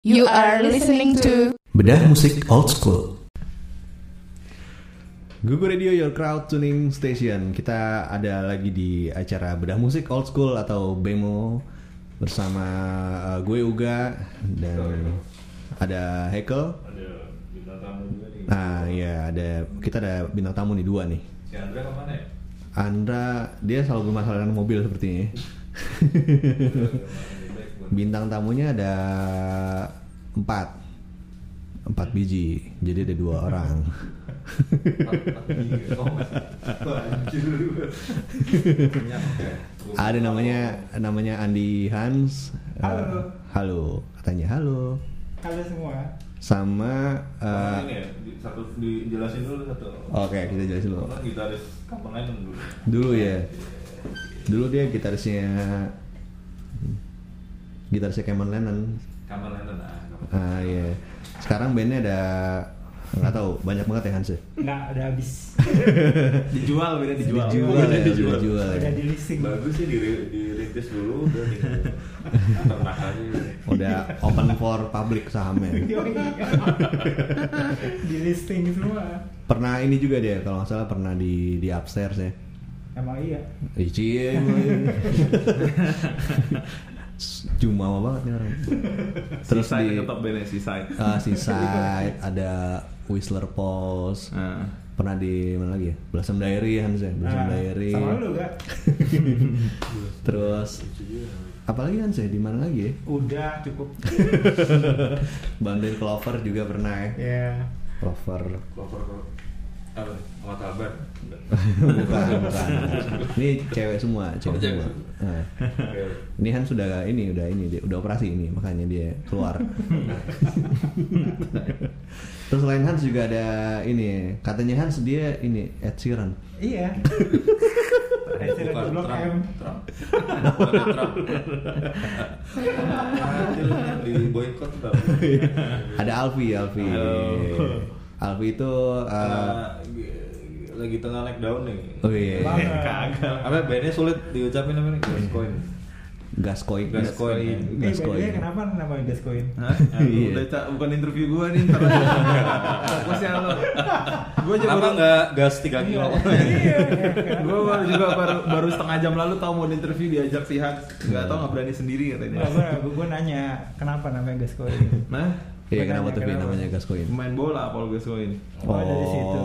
You are listening to Bedah musik old school. Google Radio Your Crowd Tuning Station. Kita ada lagi di acara Bedah Musik Old School atau BEMO bersama uh, gue Uga dan ada Hekel. Ada bintang tamu juga nih. Nah, ya ada kita ada bintang tamu nih dua nih. Si Andra ke mana ya? Andra dia selalu bermasalah dengan mobil sepertinya. Bintang tamunya ada empat empat biji, jadi ada dua orang. ada namanya namanya Andi Hans. Halo. halo, katanya halo. Halo semua. Sama Sama eh, ini ya, di- satu dijelasin dulu satu. Oke, kita jelasin dulu. Gitaris Kampung dulu. dulu ya. Dulu dia gitarisnya gitarisnya Cameron Lennon. Kampung Lennon ah. Ah iya. Sekarang bandnya ada nggak tahu banyak banget ya Hans. ya? Nggak, udah habis. Dijual beda dijual. Dijual ya, dijual. dijual ya. Udah di leasing. Bagus sih diri- dirintis dulu udah. Udah open for public sahamnya. Di listing semua. Pernah ini juga dia kalau nggak salah pernah di di upstairs ya. Emang iya. Cie. Jumawa banget nih orang. Terus Seaside di tetap bandnya Seaside. ah, Seaside, ada Whistler Falls. Ah. Pernah di mana lagi ya? Blossom Diary Hans ya, Blossom Nah, Diary. Sama lu gak? Terus apalagi Hans ya? Di mana lagi ya? Udah cukup. Bandai Clover juga pernah ya. Ya. Clover Cover apa kabar. Bukan, bukan. Ini cewek semua, cewek Oh, cewek. semua. Nah, ini Han sudah ini udah ini dia udah operasi ini makanya dia keluar. Terus selain Hans juga ada ini katanya Hans dia ini Ed Sheeran. Iya. Hasil Bukan Blok Trump. M. Trump. Bukan Trump. Anjir, di boykot Trump. Ada Alfi, Alfi. Alfi itu uh, lagi tengah naik daun nih. oh iya, Banget. Kagak. Apa bandnya sulit diucapin namanya. Gascoigne. Eh, by the way, Gascoigne. kenapa namanya Gascoigne? Hah? Iya. Udah Cak, bukan interview gua nih. Fokusnya lo. Gua aja Kenapa baru nggak gas 3 kilo? Iya. Gua baru juga baru, baru setengah jam lalu tahu mau interview diajak si Hans. Enggak tahu nggak berani sendiri katanya. Gue, gue nanya kenapa namanya Gascoigne? Nah, Iya kenapa kenapa? namanya Gascoigne? main bola Paul Gascoigne. Oh, dari situ.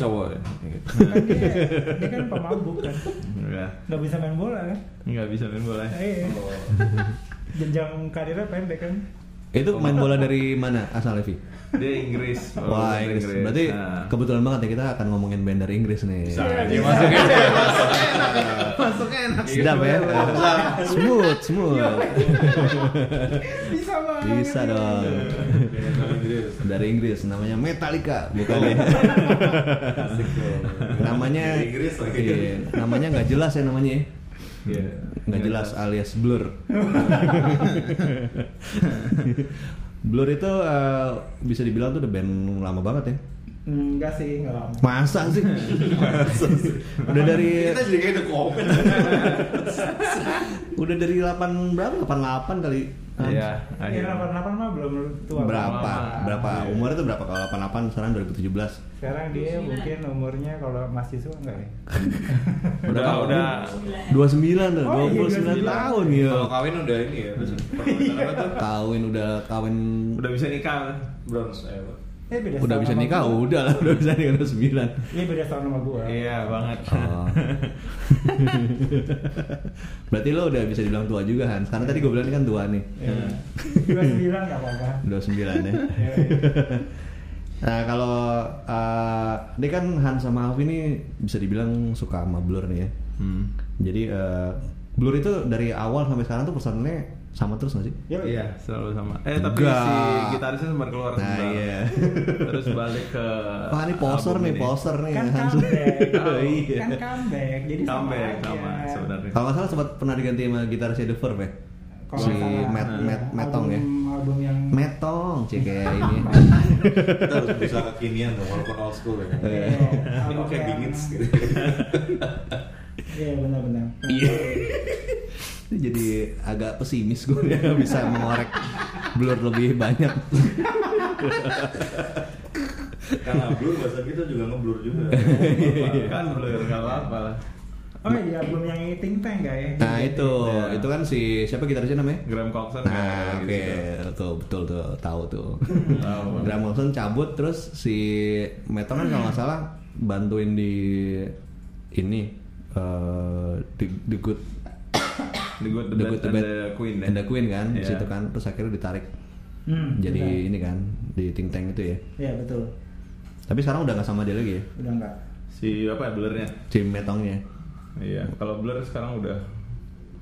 Cowok ya? Kan dia, dia kan pemabuk kan. Enggak. Nggak bisa main bola kan? Enggak bisa main bola. Iya. Jenjang karirnya pendek kan? Itu main bola dari mana asalnya Vi? Dia Inggris. Paul Wah Gascoigne Inggris. Berarti Nah. kebetulan banget ya kita akan ngomongin band dari Inggris nih. Bisa Iya, aja bisa. masuknya. Masuknya enak. Sedap ya? smooth, smooth. Bisa banget. Bisa dong. Dari Inggris namanya Metallica, bukan ya? namanya Dari Inggris lagi. iya, namanya nggak jelas ya namanya ya. Iya. nggak jelas alias blur. blur itu eh, bisa dibilang tuh udah band lama banget ya. Enggak sih, enggak lama. Masa sih? udah dari Kita jadi kayak komen. udah dari 8 berapa? 88 kali. Iya. Iya, 88 mah belum tua. Berapa? Lama. Berapa? Umurnya tuh berapa kalau 88 sekarang 2017? Sekarang dia mungkin umurnya kalau mahasiswa enggak ya? Udah udah 29 tuh, Oh, iya, 29 29. tahun ya. Kalau kawin udah ini ya? Kawin udah kawin udah bisa nikah. Bronze apa? Eh beda udah bisa nikah, gua. udah lah, udah bisa nikah udah 9. Iya beda tahun sama gua. Iya banget. Oh. Berarti lo udah bisa dibilang tua juga Han. Karena tadi gue bilang ini kan tua nih. Iya. 29 enggak apa-apa. 29 ya. Iya, iya. Nah kalau uh, ini kan Han sama Alfi ini bisa dibilang suka sama Blur nih ya. Hmm. Jadi uh, Blur itu dari awal sampai sekarang tuh personelnya sama terus gak sih? Yuk, Iya, selalu sama. Eh tapi Enggak. si gitarisnya sempat keluar Nah, sebentar. iya. Terus balik ke Wah ini poster album nih, ini. poster nih. Kan comeback. iya. Kan comeback. Jadi Comeback sama, sama aja. sebenarnya. Kalau nggak salah sempat pernah diganti sama gitarisnya The Verve ya? Kalau si salah, Matt, iya. Matt, Metong ya? Album- yang Metong, cek kayak ini. Kita harus berusaha kekinian dong, walaupun old school ya. Iya, Ini kayak Beatles gitu. Iya benar-benar. Iya. Jadi agak pesimis gue ya bisa mengorek Blur lebih banyak. Karena blur bahasa kita juga ngeblur juga. kan blur nggak apa-apa lah. Oh iya, belum yang ini Think Tank gak ya? Nah itu, Iya. itu kan si siapa gitarisnya namanya? Graham Coxon Nah, oke, gitu. tuh betul tuh, tahu tuh. Tahu. Graham Wilson cabut terus si Metal kan kalau nggak salah bantuin di ini eh, di, di Good The Good, The, The Bad, Good, The and Bad, The Queen and the Queen kan, di Iya. situ kan, terus akhirnya ditarik Hmm, jadi betul. ini kan di think tank itu ya. Iya betul. Tapi sekarang udah nggak sama dia lagi ya, Udah enggak. Si apa ya blurnya? si Metongnya. Iya, kalau blur sekarang udah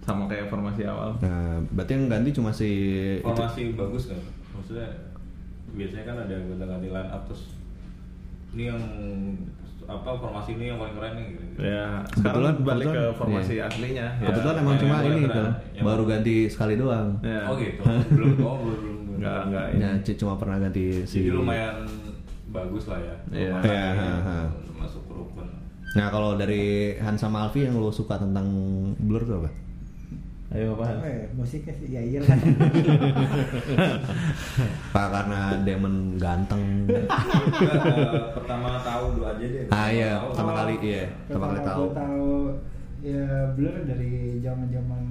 sama kayak formasi awal. Nah, berarti yang ganti cuma si itu. Formasi bagus kan? Maksudnya biasanya kan ada ganti-ganti line up terus ini yang apa formasi ini yang paling keren nih gitu. Ya, Kebetulan- balik ke formasi iya. aslinya. Ya. Kebetulan emang yang cuma ini keren, kan, yang baru baru. ganti sekali doang. Ya. Oh gitu. belum oh belum belum. Enggak, enggak Ya, cuma pernah ganti si. Jadi lumayan bagus lah ya. Iya. Lumayan ha, ha. Masuk rukun. Nah kalau dari Han sama Alfi yang lo suka tentang Blur tuh apa? Ayo Apa ya? Musiknya sih, ya iyalah. Pak karena Demon ganteng. Eh, pertama tahu dulu aja deh. ah iya, Tahu. pertama kali iya, pertama kali tahu. tahu ya Blur dari zaman-zaman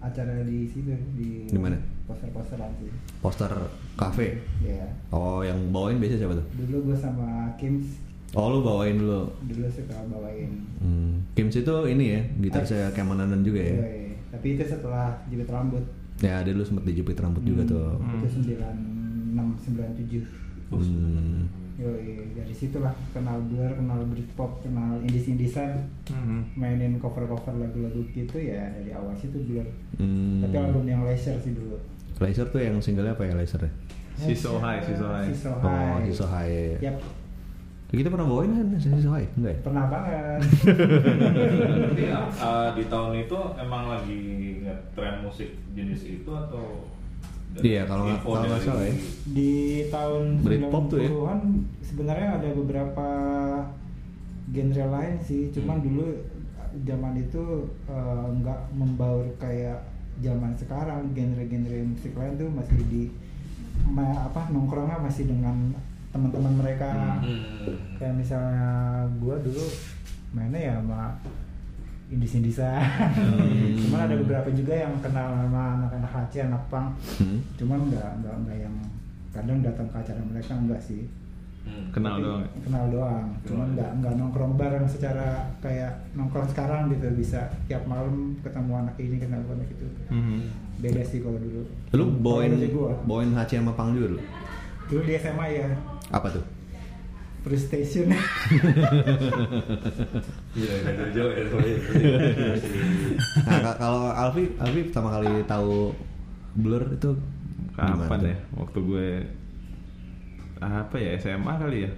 acara di situ di Di mana? Poster-posteran sih. Poster cafe. Ya. Oh yang bawain biasa siapa tuh? Dulu gue sama Kims Oh lu bawain dulu. dulu suka bawain. Hmm. Kims itu ini ya, gitar saya Kemananan juga ya. Yoi. Tapi itu setelah jepit rambut. Ya dia dulu sempet dijepit rambut juga tuh. Itu 96 97. Hmm. Yoi, dari situlah kenal Blur, kenal Britpop, kenal Indies Indiesan, Mhm. mainin cover-cover lagu-lagu gitu ya dari awal situ Blur. Hmm. Tapi album yang Leisure sih dulu. Laser tuh yang singlenya apa ya Laser ya? Si So High, Si So High. Si So Oh, si So High. Yap, Kita pernah bawain kan si So High? Enggak ya? pernah banget. Berarti eh, di tahun itu emang lagi ngetren musik jenis itu atau Iya, kalau nggak- kalau salah ya. Di tahun Britpop tuh ya? 90-an sebenarnya ada beberapa genre lain sih, cuman Hmm. dulu zaman itu eh, nggak membaur kayak zaman sekarang genre-genre musik lain tuh masih di ma- apa nongkrongnya masih dengan teman-teman mereka Hmm. kayak misalnya gua dulu mainnya ya sama indis-indisan Hmm. cuman ada beberapa juga yang kenal sama anak-anak HC, anak punk Hmm. cuman nggak nggak nggak yang kadang datang ke acara mereka enggak sih Hmm. Kenal Tapi doang. ya? kenal doang cuman nggak nggak nongkrong bareng secara kayak nongkrong sekarang gitu bisa tiap malam ketemu anak ini kenal anak itu Mhm. beda sih kalau dulu Lu bawain bawain HC sama Pang juga dulu? dulu di SMA ya Apa tuh? Frustration Iya, dari jauh ya. soalnya. Nah, ka- kalau Alfi, Alfi pertama kali tahu Blur itu Kapan ya? Waktu gue apa ya SMA kali ya?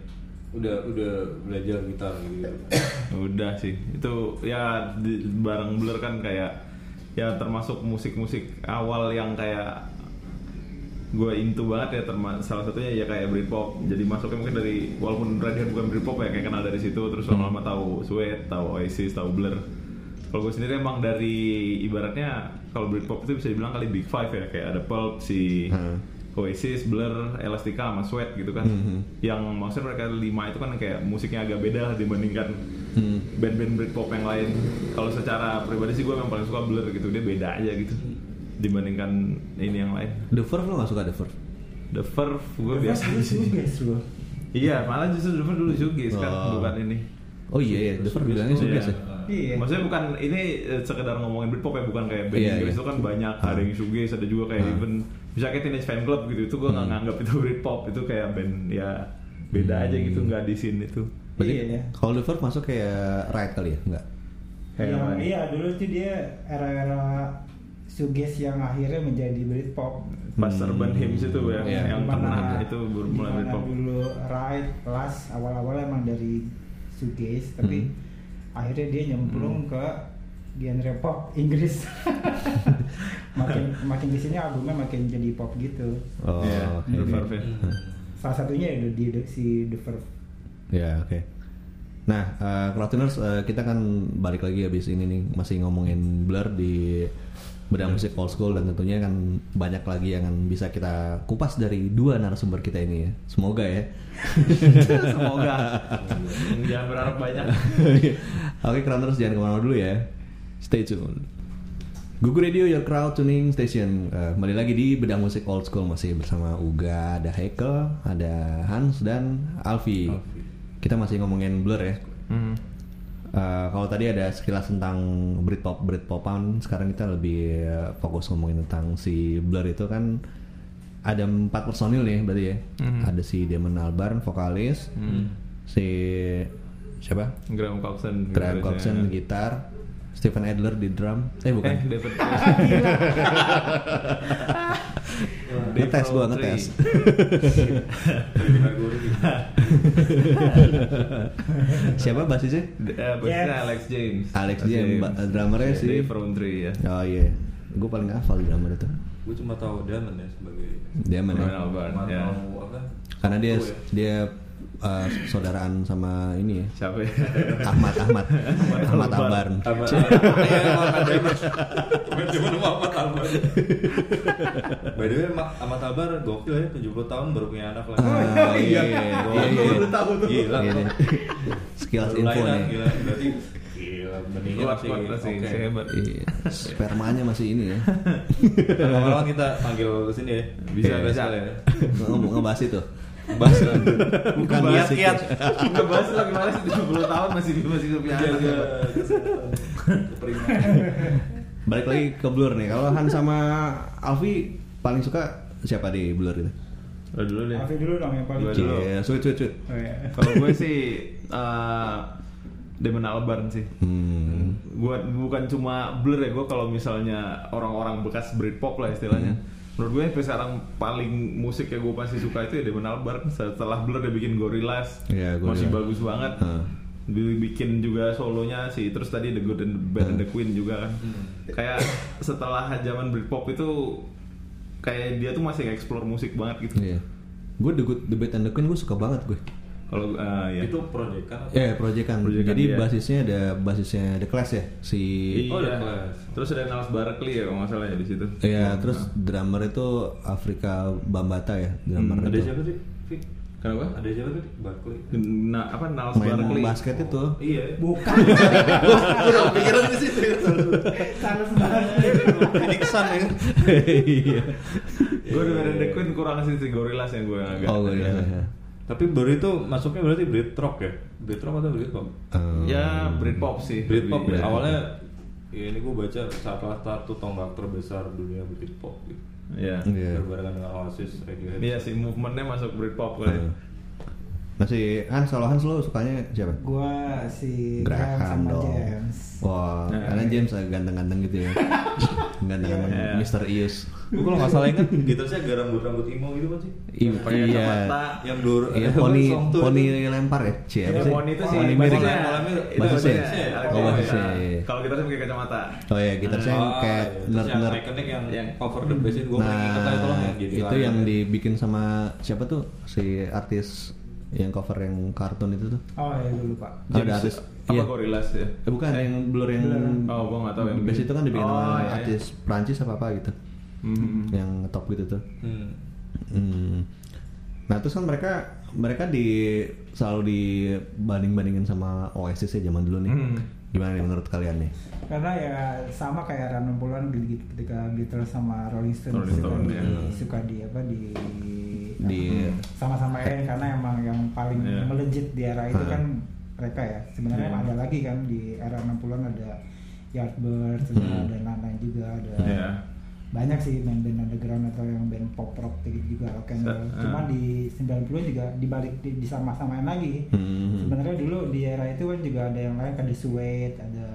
Udah udah belajar gitar gitu. Udah sih. Itu ya di, bareng Blur kan kayak ya termasuk musik-musik awal yang kayak gue into banget ya terma salah satunya ya kayak Britpop jadi masuknya mungkin dari walaupun Radiohead bukan Britpop ya kayak kenal dari situ terus lama-lama tahu Sweat tahu Oasis tahu Blur kalau gue sendiri emang dari ibaratnya kalau Britpop itu bisa dibilang kali Big Five ya kayak ada Pulp si Hmm. Oasis, Blur, Elastica sama Sweat gitu kan Mhm. yang maksudnya mereka lima itu kan kayak musiknya agak beda dibandingkan Hmm. band-band Britpop yang lain. Kalau secara pribadi sih gue memang paling suka Blur gitu, dia beda aja gitu dibandingkan ini yang lain. The Verve lo gak suka The Verve? The Verve gue biasa aja sih. Iya, malah justru The Verve dulu Shoegaze kan, Oh. bukan ini. Oh iya ya, The Verve bilangnya Shoegaze ya? Iya. Maksudnya bukan ini eh, sekedar ngomongin Britpop ya, bukan kayak band Iya, Inggris iya. itu kan banyak, Ah. ada yang shoegaze, ada juga kayak Ah. even misalnya kayak Teenage Fan Club gitu, itu gue nggak Hmm. nganggap itu Britpop, itu kayak band ya beda Hmm. aja gitu, nggak di scene itu. Berarti Iya. kalau The Verve masuk kayak Riot kali ya? Enggak? Kayak Iya, iya dulu tuh dia era-era suges yang akhirnya menjadi Britpop. Pas Hmm. Urban Hymns itu ya, Iya. yang pernah itu baru mulai di mana Britpop. dulu Ride, Plus awal-awal emang dari suges, tapi Hmm. akhirnya dia nyemplung ke genre pop Inggris. makin makin di sini albumnya makin jadi pop gitu. Oh, Iya, oke. The Verve ya. Hmm. Salah satunya ya di, di- si The Verve. Ya, oke. Nah, uh, Crowdtuners, uh, kita kan balik lagi habis ini nih masih ngomongin Blur di bedah musik old school dan tentunya kan banyak lagi yang bisa kita kupas dari dua narasumber kita ini ya. Semoga ya. Semoga. Jangan berharap banyak. Oke, Crowdtuners jangan ke mana dulu ya. Stay tune. Gugu Radio Your Crowd Tuning Station uh, Kembali lagi di bedah musik old school Masih bersama Uga, ada Hekel, ada Hans dan Alfi, Kita masih ngomongin Blur ya Hmm. Uh, kalau tadi ada sekilas tentang Britpop Britpopan, sekarang kita lebih uh, fokus ngomongin tentang si Blur itu kan ada empat personil nih berarti ya. Mhm. Ada si Damon Albarn vokalis, si siapa? Graham Coxon. Graham Coxon gitar, Stephen Adler di drum. Eh bukan. Eh, David. ngetes gua Dave ngetes. siapa basisnya? Eh, basisnya Alex James. Alex James, ba- drummernya si- Dave Rowntree ya. Oh iya, gue paling hafal drummer itu. gue cuma tahu Damon ya sebagai Damon ya. Damon Albarn, ya. apa Karena dia Tahu ya. dia uh, saudaraan sama ini ya. Siapa ya? Ahmad Ahmad Ahmad. Albarn. Ahmad Iya, Ahmad cuma nama Ahmad Albar. By the way, Ma- Ahmad Albar gokil ya, 70 tahun baru punya anak lagi. Ah, iya iya iya. iya. Baru tahu tuh. Gila. Iya, Baru info nih. Gila, berarti gila benihnya Kuat masih oke. masih hebat. Iya, spermanya masih ini ya. Lama-lama kita panggil ke sini ya. Bisa Iya. bisa ya. Ngomong ngebahas itu. Bahas kan. Bukan Bahas kiat. Nggak bahas lah gimana sih 70 tahun masih masih punya anak. Kepriman. Balik lagi ke Blur nih. Kalau Han sama Alfi paling suka siapa di Blur itu? Lo dulu deh. Alfi dulu dong yang paling dulu. Iya, sweet sweet sweet. Oh, iya. Kalau gue sih uh, Damon Albarn sih. Hmm. Gua bukan cuma Blur ya, gue kalau misalnya orang-orang bekas Britpop lah istilahnya. Menurut gue sampai sekarang paling musik yang gue pasti suka itu ya Damon Albarn. Setelah Blur dia bikin Gorillaz, Iya, Gorillaz. masih bagus banget. Heeh. Dibikin juga solonya sih, terus tadi The Good and the Bad and the Queen juga kan. Kayak setelah zaman Britpop itu kayak dia tuh masih explore musik banget gitu. Iya. Gue The Good, The Bad and the Queen gue suka banget gue. Kalau uh, ya. Itu project kan? Ya, proyekan. Proyekan, Jadi iya. basisnya ada basisnya The Clash ya. Si Oh, Iya. The Clash. Terus ada Niles Barkley ya kalau nggak salah ya di situ. Iya, terus drummer itu Afrika Bambata ya, drummer Ada itu. siapa sih? Kenapa? Ada siapa tadi? Barkley. Nah, apa Niles Main Barkley? basket itu. Iya. Bukan. Udah kepikiran ke situ. Salah sebenarnya. Nixon ya. Iya. Gue dengan The Queen kurang sih si Gorillaz yang gue agak. Oh, gue ya. iya. Tapi baru itu masuknya berarti Brit rock ya? Brit rock atau Brit pop? Eh, Ya Britpop sih. Brit pop Lebih- ya. Awalnya ya ini gue baca salah satu tonggak terbesar dunia Brit pop gitu. Iya. Iya. Berbarengan dengan Oasis, Radiohead. Iya sih movementnya masuk Britpop kali. Eh. Masih Hans, kalau Hans lo sukanya siapa? Gua si Graham Graham sama dong. James. Wah, Nah, karena iya. James agak ganteng-ganteng gitu ya. Ganteng-ganteng Iya. Mr. Ius. Gue kalau nggak salah ingat gitarisnya agak rambut-rambut imo gitu kan sih? Iya, Pakai iya. kacamata. Yang dur Iya, poni poni lempar ya? Cie, Ya, sih? Poni itu sih Poni miring. itu Basisnya. basisnya. Oh, basisnya. Kalau kita sih pakai kacamata. Oh ya, gitarnya yang Ah, kayak iya. Terus yang nerd-nerd. iconic yang, Yang- cover the bass itu gue paling Nah, itu loh yang jadi itu yang dibikin sama siapa tuh? Si artis yang cover yang kartun itu tuh. Oh ya gue lupa. Oh, ada artis. Apa Iya. Gorillaz ya? Eh, bukan yang blur yang. Oh, gua nggak tahu yang Bass itu kan dibikin Oh, sama iya, iya. artis Prancis apa apa gitu. Hmm. Yang top gitu tuh. Hmm. Hmm. Nah terus kan mereka mereka di selalu dibanding-bandingin sama Oasis ya zaman dulu nih. Hmm. Gimana nih menurut kalian nih? Karena ya sama kayak era 60-an gitu ketika Beatles sama Rolling Stones Rolling suka, Stone, di, ya. suka di apa di Di- sama-sama ya karena emang yang paling Iya. melejit di era itu Hmm. kan mereka ya. Sebenarnya Iya. ada lagi kan di era 60-an ada Yardbirds, Hmm. ada Nana juga ada Iya. Banyak sih band-band underground atau yang band pop rock gitu juga rock and roll. Sa- Cuma ah. di 90 juga dibalik di, disama-samain lagi. Hmm. Sebenarnya dulu di era itu kan juga ada yang lain kan The Suede, ada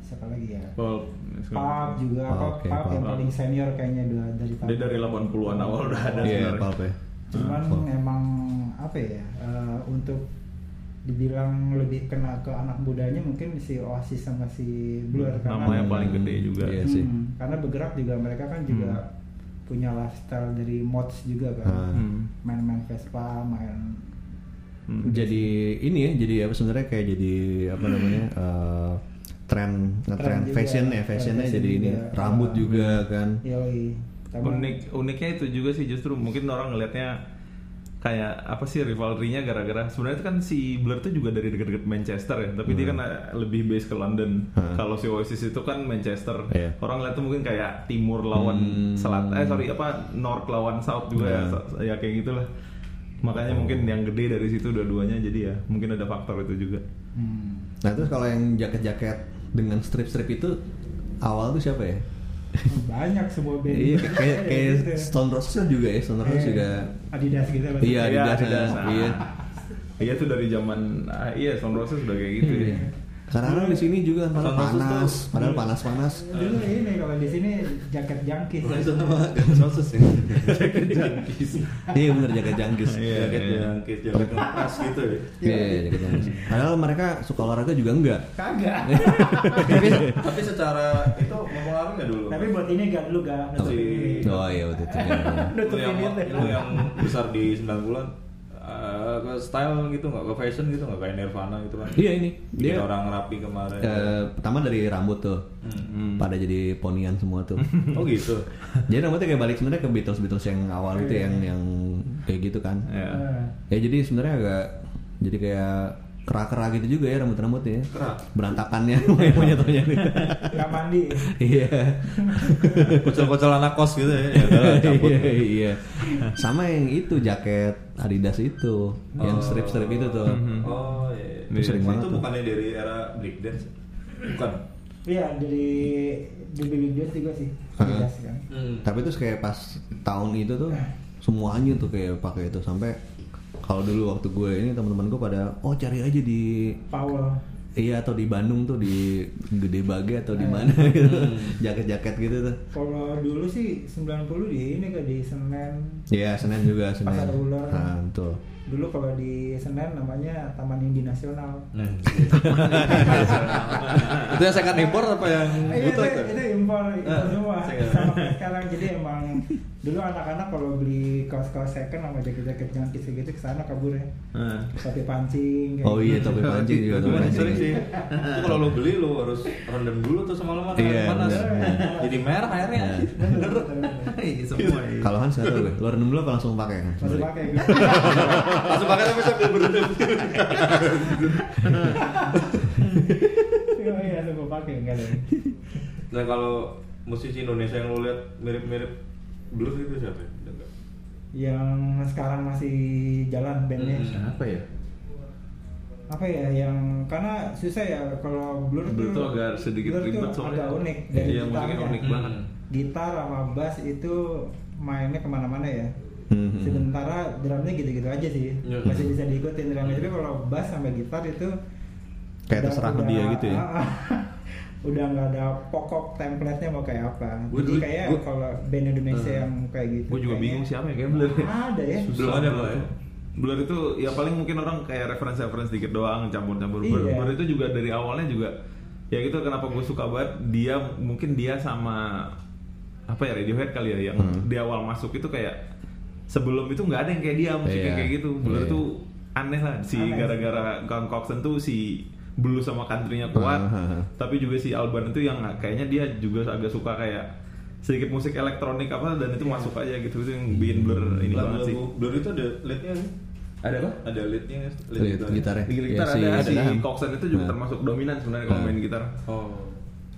siapa lagi ya? Pulp. Pulp juga, Oh, apa oke, Pulp yang paling senior kayaknya dua dari Dia dari 80-an awal udah ada Iya, sebenarnya. Pulp ya. Cuman Pulp. emang apa ya eh, untuk dibilang lebih kena ke anak mudanya mungkin si Oasis sama si Blur karena Nama yang paling gede juga. Iya sih. Hmm, karena bergerak juga mereka kan juga punya lifestyle dari mods juga kan Ah. Hmm. main-main Vespa main jadi ini ya jadi apa sebenarnya kayak jadi apa namanya eh, tren Tren fashion ya fashionnya fashion jadi ini juga. rambut Ah. juga kan Yoi. Tapi- unik uniknya itu juga sih justru mungkin orang ngelihatnya kayak apa sih rivalry-nya gara-gara sebenarnya itu kan si Blur tuh juga dari deket-deket Manchester ya tapi dia kan eh, lebih base ke London Hmm. kalau si Oasis itu kan Manchester Iya. orang lihat tuh mungkin kayak timur lawan Hmm. selat eh sorry apa north lawan south juga ya Hmm. So- ya kayak gitulah makanya mungkin yang gede dari situ dua-duanya jadi ya mungkin ada faktor itu juga Hmm. nah terus kalau yang jaket-jaket dengan strip-strip itu awal tuh siapa ya banyak semua band. Iya kayak kayak Gitu. Stone Roses kan juga ya Stone Roses Eh, juga. Adidas gitu iya Iya, Adidas, Adidas. ah, iya. Iya tuh dari zaman ah, iya Stone Roses udah kayak gitu ya Kadang-kadang di sini juga padahal panas, tuh- padahal panas-panas. dulu ini kalau di sini jaket jangkis Iya bener jaket jangkis. Iya, jaket iya. yang jaket ngepas gitu ya Iya, jaket jangkis. Padahal mereka suka olahraga juga enggak. kagak tapi, tapi secara itu mempengaruhi nggak dulu tapi buat ini gak dulu gak nutupin ini Oh iya waktu itu. iya. Nutupin yang, itu besar di 90-an eh, ke style gitu nggak ke fashion gitu nggak kayak Nirvana gitu kan Iya ini Bikin dia orang rapi kemarin eh, pertama dari rambut tuh. Hmm. Pada jadi ponian semua tuh. oh gitu jadi rambutnya kayak balik sebenarnya ke Beatles Beatles yang awal itu yang yang kayak gitu kan. Iya. Eh, Ya jadi sebenarnya agak jadi kayak kera-kera gitu juga ya rambut-rambutnya. Kera? Berantakannya monyet-monyet. nggak mandi Iya. kocol-kocol anak kos gitu ya ya Iya, iya. Sama yang itu jaket Adidas itu, yang Oh. strip-strip itu tuh. oh iya, iya. Itu sering itu banget tuh. bukannya dari era breakdance bukan iya dari di Big Dance juga sih. Adidas kan Tapi itu kayak pas tahun itu tuh semuanya tuh kayak pakai itu sampai kalau dulu waktu gue ini teman-teman gue pada oh cari aja di Powell iya atau di Bandung tuh di Gede Bage atau di mana gitu jaket-jaket gitu tuh. kalau dulu sih 90 di ini kan di Senen Iya Senin juga Senin. Pasar Ular. Nah, betul. Dulu kalau di Senen namanya Taman Indi Nasional Hmm. itu yang second import apa yang Eh, itu, bootleg tuh? itu impor, impor Ah, semua sama sekarang jadi emang dulu anak-anak kalau beli kaos-kaos second sama jaket-jaket jangkis gitu ke sana kabur ya Nah. topi pancing kayak Oh iya gitu. topi pancing juga topi Cuman pancing. sering sih. Itu kalau lo beli lo harus rendam dulu tuh semalaman Iya, air panas. bener. Jadi merah airnya. Iya. Bener. Iya, semua iya. Kalau Hans nggak tahu gue, lo rendam dulu apa langsung pakai kan? masih pakai gitu Langsung pakai tapi sambil berendam. Iya, iya lu gua pakai enggak ada Nah kalau musisi Indonesia yang lo lihat mirip-mirip blues itu siapa? ya? Yang sekarang masih jalan bandnya Hmm. Apa ya? apa ya yang karena susah ya kalau blur, Blur tuh agak sedikit Blur ribet soalnya. agak unik dari Iya, musiknya gitarnya. unik banget. gitar sama bass itu mainnya ke mana-mana ya Hmm. sementara drumnya gitu-gitu aja sih Iya. masih bisa diikutin drumnya tapi kalau bass sama gitar itu Kayak terserah ke dia gitu ya? udah nggak ada pokok template-nya mau kayak apa Gua jadi kayak kalau band Indonesia Hmm. yang kayak gitu Gue juga kayaknya bingung siapa ya kayak Blur. ada ya Belum ada Blur ya? Blur itu ya paling mungkin orang kayak referensi-referensi dikit doang campur-campur. Blur, Iya. Blur itu juga dari awalnya juga ya gitu kenapa gue suka banget dia mungkin dia sama apa ya Radiohead kali ya yang Hmm. di awal masuk itu kayak sebelum itu nggak ada yang kayak dia musiknya Iya. kayak gitu. Blur Iya. tuh aneh lah si Aneh. gara-gara Gang Coxon tuh si blues sama country-nya kuat. Ah. Tapi juga si Alban itu yang kayaknya dia juga agak suka kayak sedikit musik elektronik apa dan itu masuk aja gitu itu yang bikin Blur ini banget sih. Blur itu ada leadnya? Ada apa? Ada leadnya Lead gitarnya. Di Ya, gitar si- ada si ada. Coxon itu juga Nah. termasuk dominan sebenarnya kalau Nah. main gitar. Oh.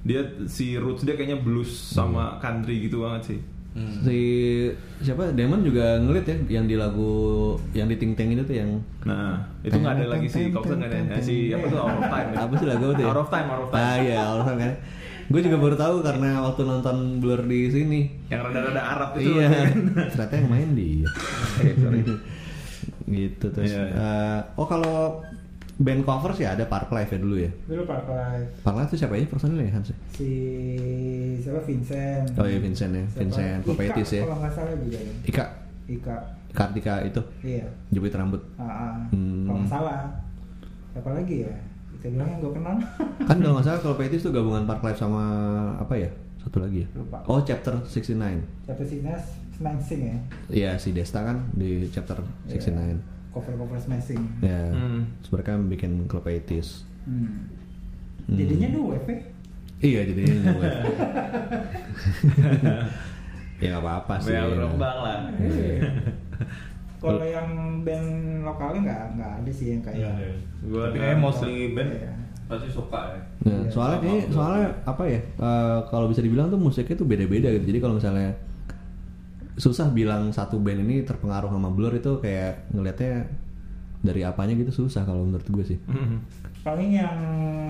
Dia si roots dia kayaknya blues sama country gitu banget sih. Hmm. Si siapa Demon juga ngelit ya yang di lagu yang di Ting Teng itu tuh yang Nah, itu nggak ada lagi si Coxon nggak ada. Si apa tuh Out of Time. ya? apa sih lagu itu ya? Out of Time, Out of Time. Ah iya, Out of Time kan. Gue juga baru tahu karena waktu nonton Blur di sini. Yang rada-rada Arab itu. Iya, ternyata yang main dia. gitu terus. Iya, iya. eh, oh kalau band cover sih ada Park Life ya dulu ya. dulu Park Life Park Life itu siapa ya personilnya ya Hans? ya? si siapa Vincent Oh iya Vincent ya, Siapa? Vincent Kopetis ya. kalau nggak salah juga ya Ika, Ika Kartika itu iya jepit rambut. ah, ah. Hmm. kalau nggak salah siapa lagi ya kita bilang yang gue kenal Kan kalau nggak salah kalau Petis tuh gabungan Park Life sama apa ya? Satu lagi ya? Lupa. Oh chapter 69 siapa sih Nas Snangsing ya Iya si Desta kan di chapter 69 Iya. Cover cover smashing Ya, Hmm. terus mereka bikin klub 80s. Hmm. Hmm. jadinya new wave ya? Iya, jadinya new wave. ya nggak apa-apa sih. Ya berkembang lah. Iya. kalau yang band lokalnya nggak nggak ada sih yang kayak Gua Tapi ada- kayak mostly band Iya. pasti suka ya. Nah, Iya, soalnya kayak, Blur. soalnya apa ya? eh, kalau bisa dibilang tuh musiknya tuh beda-beda gitu. Jadi kalau misalnya susah bilang satu band ini terpengaruh sama Blur itu kayak ngelihatnya dari apanya gitu susah kalau menurut gue sih. Hmm. paling yang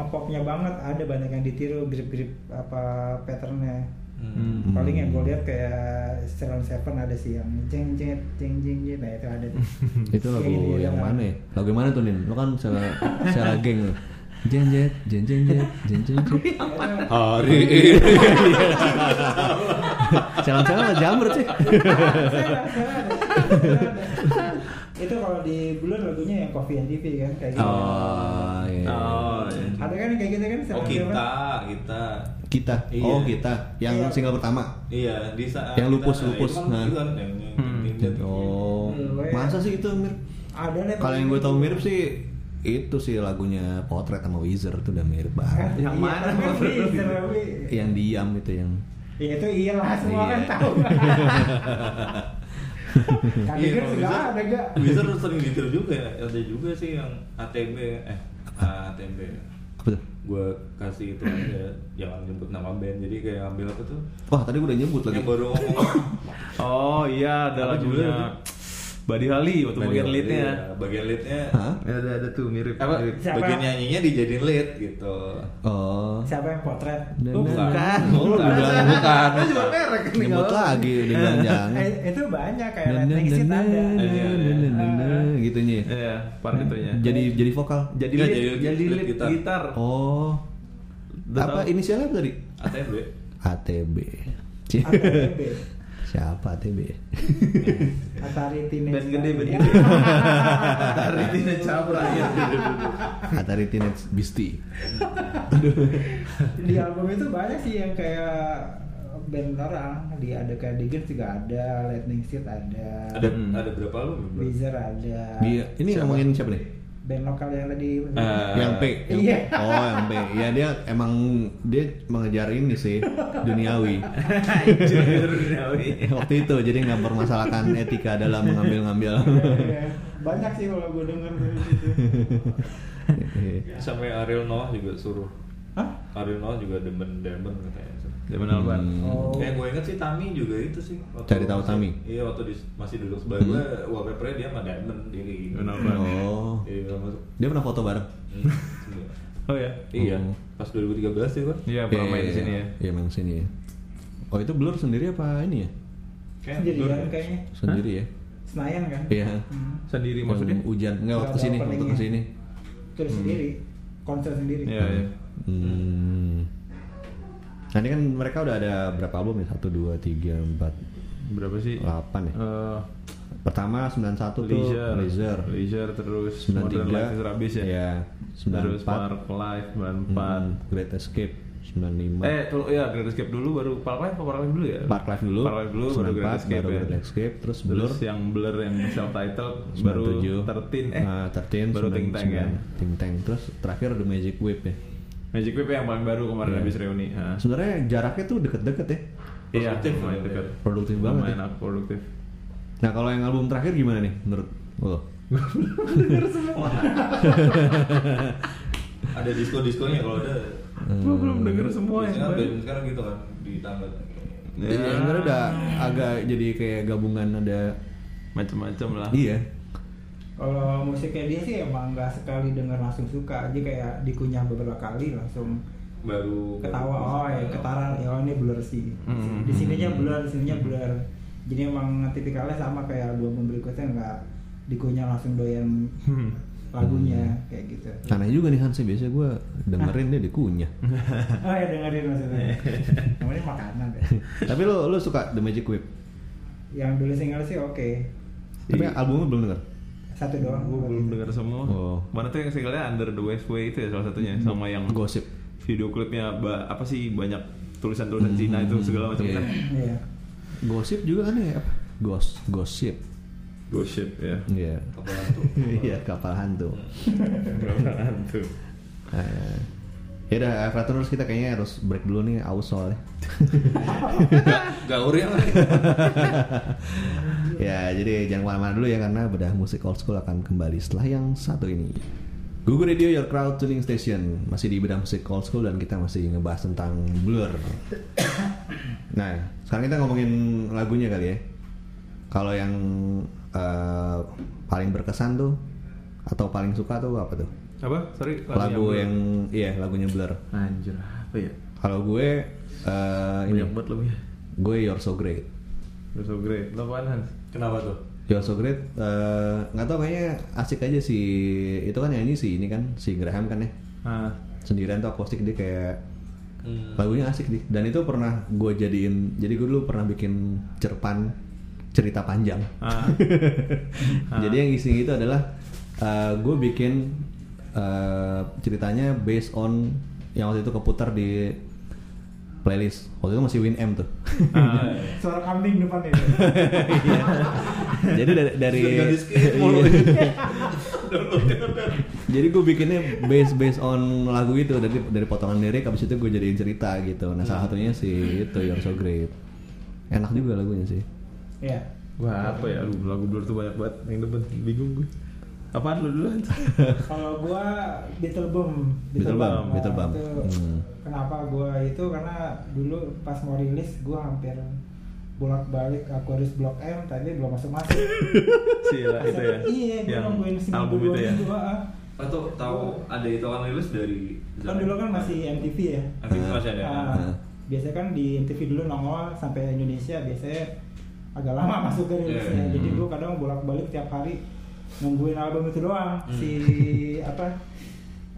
popnya banget ada banyak yang ditiru grip-grip apa patternnya Hmm. paling yang gue lihat kayak Ceylon Seven ada sih yang jeng jeng jeng jeng jeng nah itu ada itu lagu Kayak gitu, yang ya. mana ya? Lagu yang mana tuh Nin? Lo kan salah salah geng lo. Jeng jeng jeng jeng jeng. Hari ini. Jalan jalan sama jamur sih. itu kalau di Blur lagunya yang Coffee and TV kan kayak gitu Oh, iya. Oh, iya. ada kan kayak gitu kan Oh kita, kita. Kita. Iya. Oh, kita. Yang Iya. single pertama. Iya, di saat Yang lupus, kita- lupus. Kan, Nah. kan yang, yang, Hmm. Oh. Iya. Masa sih itu mirip? ada lah Kalau yang gue tau mirip sih itu sih lagunya Potret sama Wizard itu udah mirip banget. Yang mana? yang diam itu yang Ya itu iyalah semua Iya. kan tahu. Kan Iya, ada gak? Wizard sering ditiru juga ya. Ada juga sih yang ATB eh ATB. apa tuh? Gue kasih itu aja, jangan nyebut nama band. Jadi kayak ambil apa tuh? Wah tadi gue udah nyebut lagi. Yang baru ngomong Oh iya ada lagunya Buddy Holly waktu bagian leadnya. Iya, bagian leadnya. Hah? Ya, ada ada tuh mirip. Apa? mirip. Siapa? Bagian nyanyinya dijadiin lead gitu. Oh. Siapa yang potret? Dan- Bukan. Oh, lu Bukan. bilang bukan. Lu cuma merek nih. Nyebut lagi udah bilang jangan. Eh, itu banyak kayak Lightning Seed ada. Iya, iya. gitunya. ya? Iya, part itunya. Jadi jadi vokal. jadi Nggak, lead, jadi lead gitar. Oh. Apa inisialnya tadi? ATB. ATB. ATB. Siapa ATB? Atari Teenage. Band gede, band Iya. gede. Atari Teenage Cabra ya. Atari Teenage Beastie. Di album itu banyak sih yang kayak band orang. Di ada kayak Diggers juga ada, Lightning Seed ada, Ada Hmm. ada berapa lu? Wizard ada. Dia ini Siapa? ngomongin siapa nih? Band lokal yang tadi. Eh, yang P. Yang Iya. P. Oh, yang P. Ya dia emang dia mengejar ini sih duniawi. Waktu itu jadi nggak mempermasalahkan etika dalam mengambil-ngambil. Iya, banyak sih kalau gue denger dari situ. Sampai Ariel Noah juga suruh. Noah juga demen demen katanya. Zaman Alban. Hmm. Oh. Kayak gue inget sih Tami juga itu sih. Waktu Cari tahu Tami? Iya waktu di, masih duduk sebelah Hmm. gue, wallpapernya dia sama Diamond diri. Zaman Alban. Oh. Iya masuk. Dia pernah foto bareng. Hmm. Oh ya. iya. Oh. Pas 2013 sih gue. Iya, pernah main di sini ya. Iya, main di sini ya. Oh, itu Blur sendiri apa ini ya? Kayak Sendirian Blur. kayaknya. Sendiri ya? Senayan kan? Iya. Hmm. Sendiri Yang maksudnya? hujan enggak waktu sini, waktu openingnya. ke sini. Terus sendiri, konser sendiri. Iya, iya. Hmm. Nah, ini kan mereka udah ada berapa album ya? 1 2 3 4 Berapa sih? 8 ya. Eh, Pertama 91 tuh Leisure. Leisure. Leisure terus Modern 93 Life is Rubbish ya. Iya. Terus 94 Park Life 94. Hmm, Great Escape 95. Eh, tuh ya Great Escape dulu baru Park Life apa Park Life dulu ya? Park Life dulu. Park Life dulu baru 94, Great Escape baru ya. Great Escape, terus Blur Terus yang Blur yang self title baru 97. 13 eh Nah, 13 baru Ting Tang ya. Ting Tang. Terus terakhir ada Magic Whip ya. Magic Whip yang paling baru kemarin Iya. habis reuni. Nah. Sebenarnya jaraknya tuh deket-deket ya. Iya, Produktif lumayan dekat. Produktif banget Lumayan ya. produktif. Nah, kalau yang album terakhir gimana nih menurut lo? Ada disco-diskonya kalau ada. Gua belum denger semua kan baru. band sekarang gitu kan di tangga. Ya. Sebenarnya udah agak jadi kayak gabungan ada Macem-macem lah. iya. Kalau musiknya dia sih emang nggak sekali denger langsung suka aja kayak dikunyah beberapa kali langsung Baru ketawa baru- oh ya ketara ya oh, ini blur sih Hmm. di sininya blur di sininya blur jadi emang tipikalnya sama kayak album berikutnya nggak dikunyah langsung doyan Hmm. lagunya kayak gitu Aneh juga nih Hansi biasanya gue dengerin dia dikunyah. oh ya dengerin maksudnya namanya makanan ya. Tapi lo lo suka The Magic Whip? yang dulu single sih oke Tapi Iya. albumnya belum denger. Satu doang Gue belum dengar semua. Oh. Mana tuh yang singlenya Under the West Way itu ya salah satunya sama yang Gosip. video klipnya apa sih banyak tulisan-tulisan Cina itu segala macam Iya. kan. iya Gosip juga kan ya apa? Gos, gosip. Ghost ship ya. Iya. Kapal hantu. Iya, kapal hantu. Berapaan tuh? Ya udah, Fratuners kita kayaknya harus break dulu nih, aus soalnya. Gaur ya. ya, jadi jangan ke mana-mana dulu ya karena bedah musik old school akan kembali setelah yang satu ini. Google Radio Your Crowd Tuning Station masih di bedah musik old school dan kita masih ngebahas tentang Blur. Nah, sekarang kita ngomongin lagunya kali ya. Kalau yang eh, paling berkesan tuh atau paling suka tuh apa tuh? Apa? Sorry. Lagu Blur. yang iya lagunya Blur. anjir apa ya? Kalau gue eh, ini banget lebih. gue You're So Great. You're so great. Lo apaan Hans? Kenapa tuh? You're So Great eh, nggak tau kayaknya asik aja sih itu kan nyanyi sih ini kan si Graham kan ya Ah, sendirian tuh akustik dia kayak Hmm. lagunya asik nih dan itu pernah gue jadiin jadi gue dulu pernah bikin cerpan cerita panjang ah, jadi yang isi itu adalah eh, gue bikin eh, ceritanya based on yang waktu itu keputar di playlist waktu itu masih Win M tuh. Suara kambing depan itu. Iya. jadi dari, mulu. jadi gue bikinnya based based on lagu itu dari dari potongan lirik abis itu gue jadiin cerita gitu nah salah satunya si itu You're So Great enak juga lagunya sih Iya. Wah apa ya? Lagu Blur tuh banyak banget yang depan bingung gue. Apaan lu dulu? Kalau gua Beetlebum, Beetlebum, Nah, Beetlebum. itu Hmm. Kenapa gua itu karena dulu pas mau rilis gua hampir bolak-balik Aquarius Blok M tapi belum masuk masuk. Sila itu ya. Iya, gua nungguin seminggu album dua itu ya. minggu. Atau tahu ada itu kan rilis dari Kan dulu kan masih MTV ya. MTV masih ada. Ah. biasanya kan di MTV dulu nongol sampai Indonesia biasanya agak lama masuk ke rilisnya. Iya. Jadi gua kadang bolak-balik tiap hari nungguin album itu doang. Hmm. Si apa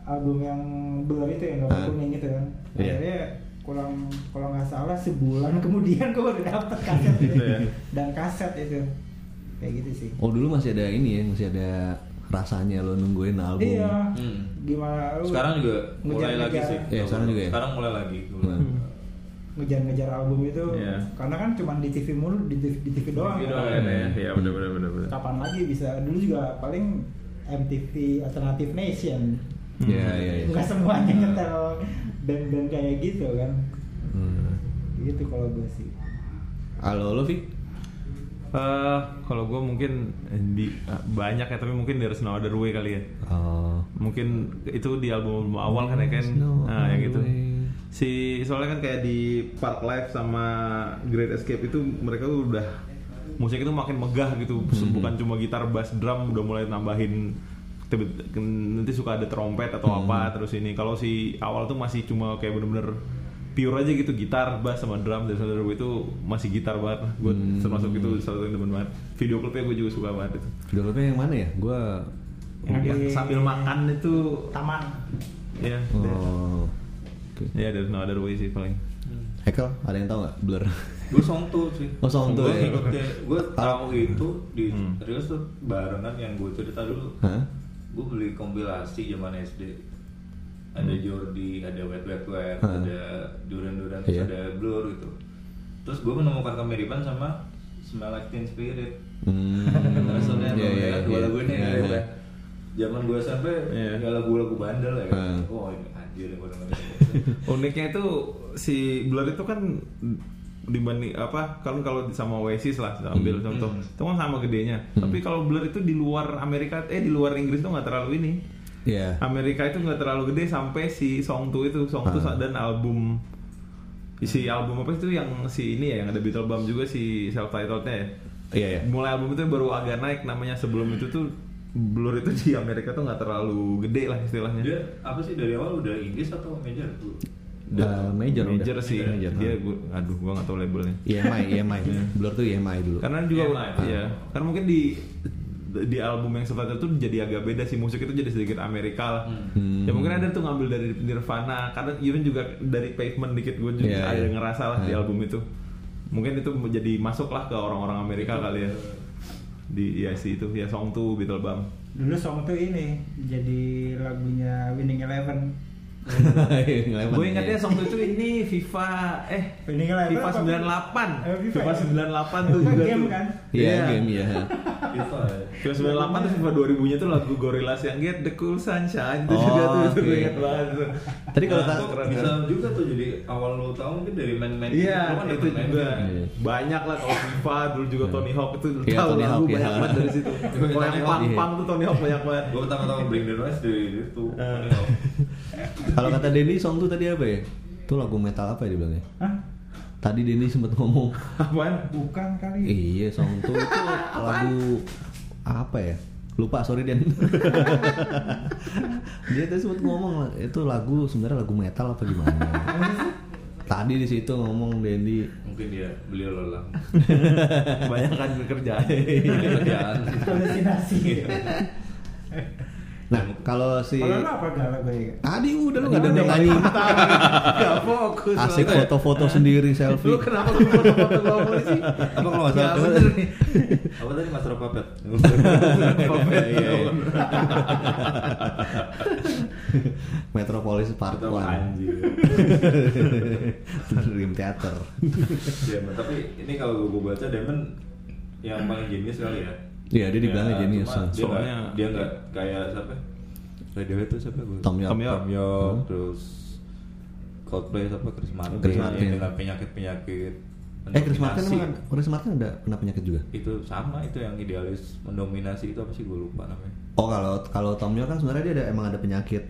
album yang Blur itu yang gambar Ah. kuning itu kan. Iya. Akhirnya kurang kalau nggak salah sebulan kemudian gua udah dapet kaset itu. Gitu ya. dan kaset itu kayak gitu sih. oh dulu masih ada ini ya masih ada rasanya lo nungguin album Iya. Hmm. Gimana lu Sekarang juga mulai lagi sih. Iya, sekarang juga ya? Sekarang mulai lagi. Ngejar-ngejar album itu Iya. karena kan cuma di TV mulu di TV, di TV doang. TV kan. doang, Oh, ya, ya, benar benar benar benar. kapan lagi bisa dulu juga paling MTV Alternative Nation Iya iya iya. nggak semuanya nyetel band-band kayak gitu kan Hmm. gitu kalau gue sih Halo lo Vi? Eh, kalau gue mungkin eh, di eh, banyak ya tapi mungkin dari No Other Way kali ya. Oh. Mungkin itu di album awal kan ya kan. No Nah, yang other way. Si soalnya kan kayak di Park Life sama Great Escape itu mereka tuh udah musik itu makin megah gitu. Hmm. Bukan cuma gitar, bass, drum udah mulai nambahin nanti suka ada trompet atau Hmm. apa terus ini kalau si awal tuh masih cuma kayak bener-bener pure aja gitu gitar bass sama drum dan saudara gue itu masih gitar banget gue Hmm. termasuk itu salah satu yang demen banget video klipnya gue juga suka banget itu Video klipnya yang mana ya? Gua Yang yang di- sambil makan itu taman ya Oh. Oke. ya there's no other way sih paling Hekel, ada yang tahu nggak Blur? Gue song tuh sih. Oh, Song Tuh Gue ya. Gue tahu itu di Hmm. rilis tuh barengan yang gue cerita dulu. Hah? Gue beli kompilasi zaman SD. Ada Jordi, ada Wet Wet Wet, Hmm. ada Duran Duran, terus Iya. ada Blur gitu. Terus gue menemukan kemiripan sama Smell Like Teen Spirit. Hmm. Terus soalnya iya, ya, dua iya. lagu ini Iya, ya, iya. Zaman gue SMP Iya. ya lagu-lagu bandel ya. kan. Hmm. Oh ini anjir gue dengerin. uniknya itu si Blur itu kan dibanding apa kalau kalau sama Oasis lah ambil Hmm. contoh Hmm. itu kan sama gedenya tapi kalau Blur itu di luar Amerika eh di luar Inggris tuh nggak terlalu ini Iya. Amerika itu nggak terlalu gede sampai si Song 2 itu Song 2 Ah. dan album si album apa itu yang si ini ya yang ada Beetlebum juga si self titlednya ya Iya iya. mulai album itu baru agak naik namanya sebelum itu tuh Blur itu di Amerika tuh nggak terlalu gede lah istilahnya Dia apa sih dari awal udah Inggris atau major tuh? Udah major, major udah. sih Major, dia ah. gua, aduh gua nggak tahu labelnya EMI, EMI. Blur tuh EMI dulu. karena juga EMI. ya karena mungkin di di album yang setelah itu jadi agak beda sih musik itu jadi sedikit Amerika lah Hmm. ya mungkin ada tuh ngambil dari Nirvana karena even juga dari Pavement dikit gue juga Iya, ada iya. ngerasa lah di Hmm. album itu mungkin itu jadi masuk lah ke orang-orang Amerika kali ya di ya sih itu ya song tuh Beetlebum dulu song tuh ini jadi lagunya Winning Eleven gue ingatnya song tuh itu ini FIFA eh Winning Eleven FIFA apa? 98 Eh, FIFA FIFA ya? 98 tuh Itu juga game tuh kan? Iya, Iya. game ya. FIFA ya. Kira 98 tuh FIFA 2000 nya tuh lagu Gorillaz yang Get the Cool Sunshine itu Oh, juga tuh gue oke. inget banget. Tadi kalau Nah, tak itu bisa juga tuh jadi awal lo tahu mungkin dari main-main Iya, kan itu main-main juga game. Iya. banyak lah kalau FIFA dulu juga Tony Hawk itu Iya, tahu Tony lagu Hawk, banyak iya. banget dari situ. Iya, Kalau yang iya. punk tuh Tony Hawk banyak banget. Gue pertama tahu Bring the Noise dari itu. Eh. Tony Hawk. kalau kata Denny song tuh tadi apa ya? Itu lagu metal apa ya dibilangnya? Hah? Tadi Denny sempat ngomong, Apaan? Bukan kali. iya song tuh itu lagu apa ya? Lupa sorry Den. Dia tadi sempat ngomong itu lagu sebenarnya lagu metal apa gimana? Tadi di situ ngomong Dendi. Mungkin dia beliau lelah. Banyak kan kerjaan. Kerjaan sih. Halusinasi. Nah kalau si Kalau lu apa ya? Tadi udah lu nggak Tadi denger udah nyanyi. Fokus. Asik foto-foto sendiri Lu selfie. kenapa lu foto-foto gua polisi? Apa kalau nggak salah? bener nih. Apa tadi Master of Puppet? Iya, iya. Metropolis Part Itu 1 anjir. Dream Theater Ya, tapi ini kalau gue baca Demon yang paling jenius kali ya. Iya dia dibilangnya Ya, jenius Soalnya- dia nggak kayak siapa? Radiohead itu siapa? Tom York. Tom York. Tom York, Hmm. terus Coldplay siapa? Chris Martin. Chris Martin. yang dengan penyakit-penyakit. Eh Chris Martin emang Chris Martin ada pernah penyakit juga? itu sama itu yang idealis mendominasi itu apa sih gue lupa namanya. Oh kalau kalau Tom York kan sebenarnya dia ada, emang ada penyakit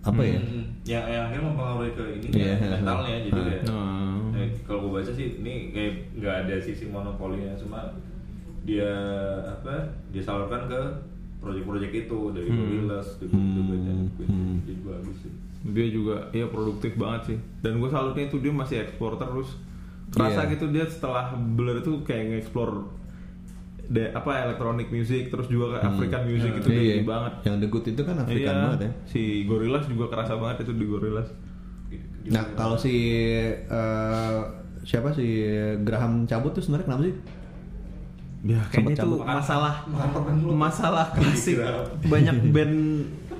apa ya? Hmm, yang yang akhirnya mempengaruhi ke ini Iya. ya, mentalnya jadi Hmm. kayak Hmm. eh, kalau gue baca sih ini kayak nggak ada sisi monopolinya cuma dia apa dia salurkan ke proyek-proyek itu dari Hmm. Gorillaz, The Hmm. The Band and Queen. Hmm. jadi sih Dia juga iya produktif banget sih. Dan gue salutnya itu dia masih ekspor terus. Kerasa Iya. gitu dia setelah Blur itu kayak nge-explore de, apa elektronik music terus juga Hmm. African music itu Iya, dia iya. tinggi banget. Yang The Good itu kan Afrikan Iya, banget ya. Si Gorillaz juga kerasa banget itu di Gorillaz. Dia- Nah kalau si eh, siapa si Graham cabut tuh sebenarnya kenapa sih? Ya kayaknya itu cabut. masalah masalah klasik banyak band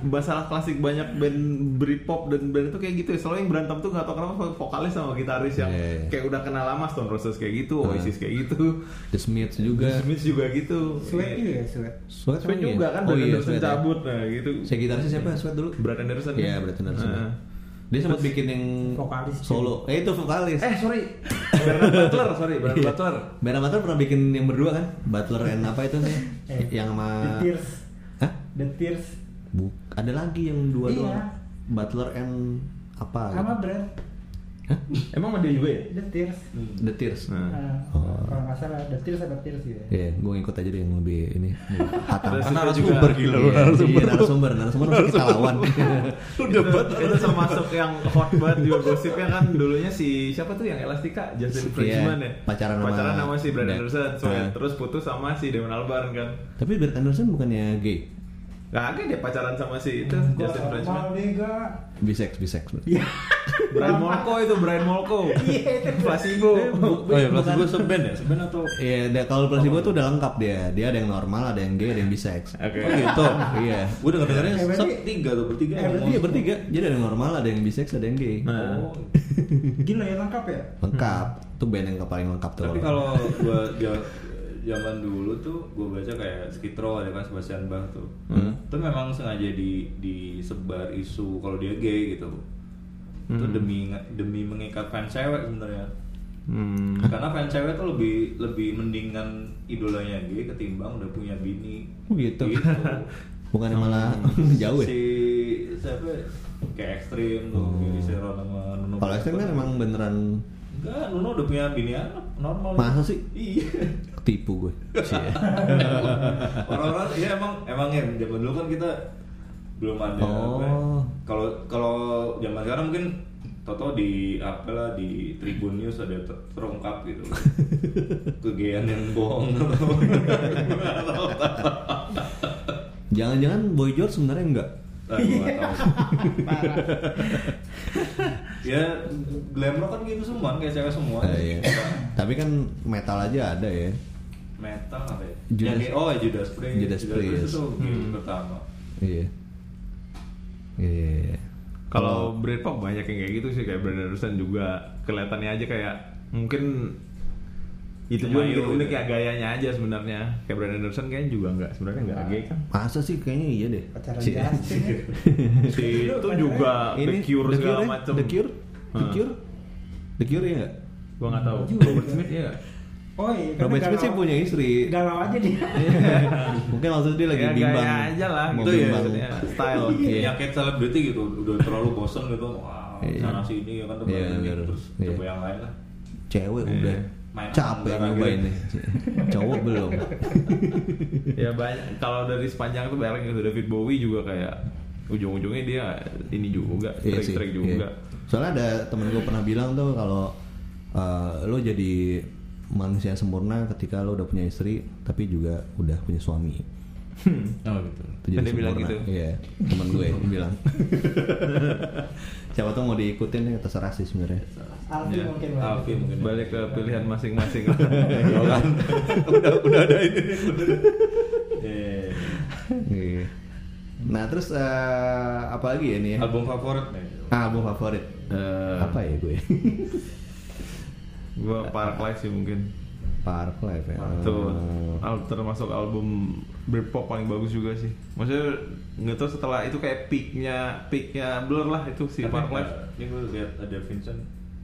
masalah klasik banyak band Britpop dan band itu kayak gitu ya selalu yang berantem tuh nggak tahu kenapa vokalis sama gitaris yang Iya, iya. kayak udah kenal lama Stone Roses kayak gitu Hmm. Oasis kayak gitu The Smiths juga. The Smiths juga gitu Sweat juga ya, Sweat. Sweat Sweat emang juga kan Oh Brad iya, Anderson ya. cabut nah gitu Si gitarisnya siapa? Sweat dulu. Brad Anderson Iya, kan? Brad Anderson. Heeh. Dia sempat bikin yang Vokalis, solo. Eh itu vokalis. eh sorry Bernard Butler sorry Bernard Iya. Butler Bernard Butler pernah bikin yang berdua kan? Butler and apa itu nih? Eh, yang sama The Tears. Hah? The Tears. Buk, ada lagi yang dua Iya. doang. Butler and apa? Sama Brad. Hah? emang sama dia juga ya The Tears. The Tears. Nah. Nah, Oh. Kalau nggak salah The Tears apa Tears gitu ya. Iya, gue ngikut aja deh yang lebih ini hatam. Narasumber juga- gila lu, narasumber. Iya, narasumber, narasumber harus kita lawan. itu, itu termasuk yang hot banget juga gosipnya kan dulunya si siapa tuh yang Elastika Justin Iya, Frenchman ya pacaran sama- pacaran sama si Brad Anderson so, Ah. terus putus sama si Damon Albarn kan Tapi Brad Anderson bukannya gay? Gak dia pacaran sama si itu Gua Justin Frenchman. Bisex, bisex. Iya. Brian Molko itu Brian Molko Iya, itu. Placebo oh ya kelas gue seben ya seben atau Iya, da- kalau placebo tuh udah lengkap dia. Dia ada yang normal, ada yang gay, ada yang bisex. Oke. oh gitu Iya. gue denger dengarnya Eh, berarti- tiga tuh bertiga Eh, berarti Iya bertiga. Jadi ada yang normal, ada yang bisex, ada yang gay. Nah. oh Gila ya lengkap ya. Lengkap. Tuh band yang paling lengkap tuh. Tapi kalau gua ja- zaman dulu tuh gua baca kayak Skid Row ada kan Sebastian Bach tuh. Hmm. Itu memang sengaja di disebar isu kalau dia gay gitu. Itu Hmm. demi demi mengikat fans cewek sebenarnya. Hmm. Karena fans cewek tuh lebih lebih mendingan idolanya gay ketimbang udah punya bini. Oh, gitu. Bukannya malah jauh ya? Si siapa kayak ekstrim tuh, Oh. Sama Nuno Kalau ekstrim kan emang beneran Enggak, Nuno udah punya bini anak normal. Masa sih? Iya. tipu gue. Orang-orang ya emang emang ya zaman dulu kan kita belum ada Oh. apa ya. Kalau kalau zaman sekarang mungkin Toto di apa lah di Tribun News ada ter- terungkap gitu kegean yang bohong Jangan-jangan Boy George sebenarnya enggak? Ah, tahu. Ya glam rock kan gitu semua kayak cewek semua Eh, iya. Tapi kan metal aja ada ya. metal apa ya Judas- yang oh Judas Priest Judas Priest. itu game Hmm. pertama Iya. Iya. Kalau Britpop banyak yang kayak gitu sih kayak Brad Anderson juga kelihatannya aja kayak mungkin itu juga bikin unik gitu. ya gayanya aja sebenarnya kayak Brandon Anderson kayaknya juga nggak sebenarnya nggak gay kan Masa sih kayaknya iya deh. pacaran Si- ya. si itu juga The ini Cure The segala ya? macem The Cure, The. Cure, The Cure ya nggak? gua nggak tahu Juga. Robert Smith ya? Oh iya, Robert Smith sih punya istri. Galau aja dia. Mungkin itu dia lagi Ya, bimbang. gaya aja lah Mau gitu ya bimbang. style Iya. penyakit selebriti gitu udah terlalu bosan gitu wah Iya. sana sini ya kan tempat Iya, terus Iya. coba yang lain lah Cewek Iya. udah Main capek nyobain gitu. nih. Cowok belum. ya banyak kalau dari sepanjang itu banyak gitu David Bowie juga kayak ujung-ujungnya dia ini juga Iya trik-trik iya. juga Soalnya ada temen gue pernah bilang tuh kalau uh, lo jadi manusia sempurna ketika lo udah punya istri tapi juga udah punya suami. oh gitu Itu jadi dia bilang gitu. Iya, temen gue bilang. Siapa tuh mau diikutin ya terserah sih sebenarnya. Alfi Ya, mungkin. Alfi mungkin balik ke pilihan masing-masing udah udah ada ini. Eh, Iya. Nah terus uh, apa lagi ya nih? Ya? album favorit nih Ah, album favorit. Eh, apa ya gue? gua Park Life sih mungkin Park Life ya. itu Oh. al- termasuk album Britpop paling bagus juga sih maksudnya nggak tahu setelah itu kayak peaknya peaknya Blur lah itu si Tapi, Park Life eh, ini gue lihat ada Vincent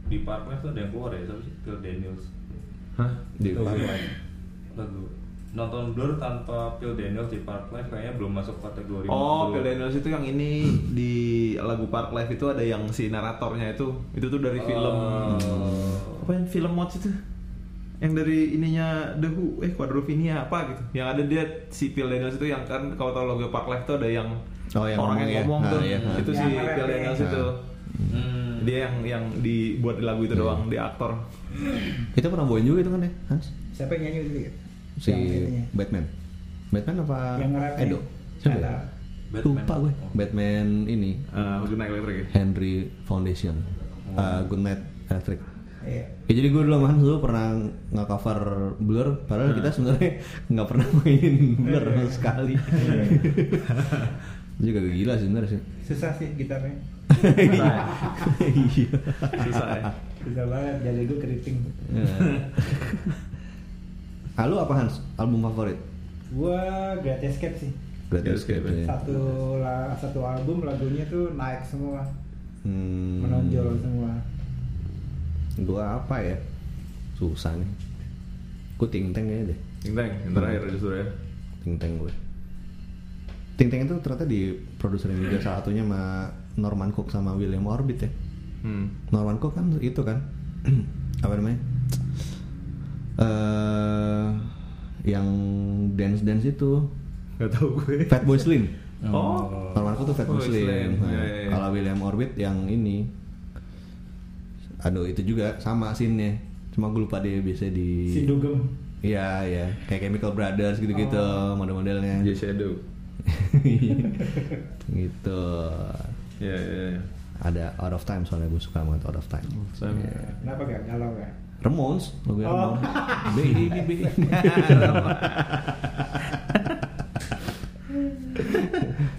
di Park Life tuh ada yang keluar ya siapa sih Phil Daniels Hah? Di Tahu Park gue. Life. lagu nonton Blur tanpa Phil Daniels di Park Life kayaknya belum masuk kategori Oh, Blur. Phil Daniels itu yang ini di lagu Park Life itu ada yang si naratornya itu. Itu tuh dari film Oh. apa yang film Mods itu? Yang dari ininya The Who, eh Quadrophenia apa gitu. Yang ada dia si Phil Daniels itu yang kan kalau tahu lagu Park Life itu ada yang Oh, yang orang ngomong yang ya? ngomong Ah, tuh. iya, ah. Itu Yang si Phil ya. Daniels itu. Hmm. Dia yang yang dibuat di lagu itu doang, di aktor. Kita pernah bawain juga itu kan ya, Hans? Siapa yang nyanyi dulu ya? Si. Batman. Batman apa? Yang nge-rapnya. Edo. Siapa? Ya? Batman. Lupa gue. Oh. Batman ini Eh, Good Night Electric ya? Henry Foundation. Uh, Good Night Electric. Iya. Ya, jadi gue dulu sama Hans dulu pernah nge-cover Blur Padahal kita sebenarnya nggak pernah main Blur sama sekali Itu juga gila sih sebenarnya sih Susah sih gitarnya. Iya Susah ya. Susah banget, jadi gue keriting. Ah, lu apa Hans? Album favorit? Gua Great Escape sih. Great Escape, Escape, ya. Satu la, satu album lagunya tuh naik semua, Hmm, menonjol semua. Gua apa ya? Susah nih Gue Ting Teng aja deh Ting Teng, yang terakhir justru ya. Ting Teng gue Ting Teng itu ternyata di produserin juga salah satunya sama Norman Cook sama William Orbit ya Hmm. Norman Cook kan itu kan apa namanya eh yang dance dance itu Gak tau gue. Fatboy Slim Oh. Norman Cook tuh Fatboy Oh, Slim, Slim. Nah, Iya, iya, iya. kalau William Orbit yang ini aduh itu juga sama scene-nya cuma gue lupa dia biasa di Si Dugem. iya iya kayak Chemical Brothers gitu-gitu Oh. model-modelnya J Shadow. gitu Ya, ya, ya. ada Out of Time soalnya gue suka banget Out of Time Time. Iya. Kenapa gak galau gak? Ramones, lagu Oh. Ramones. Baby, baby.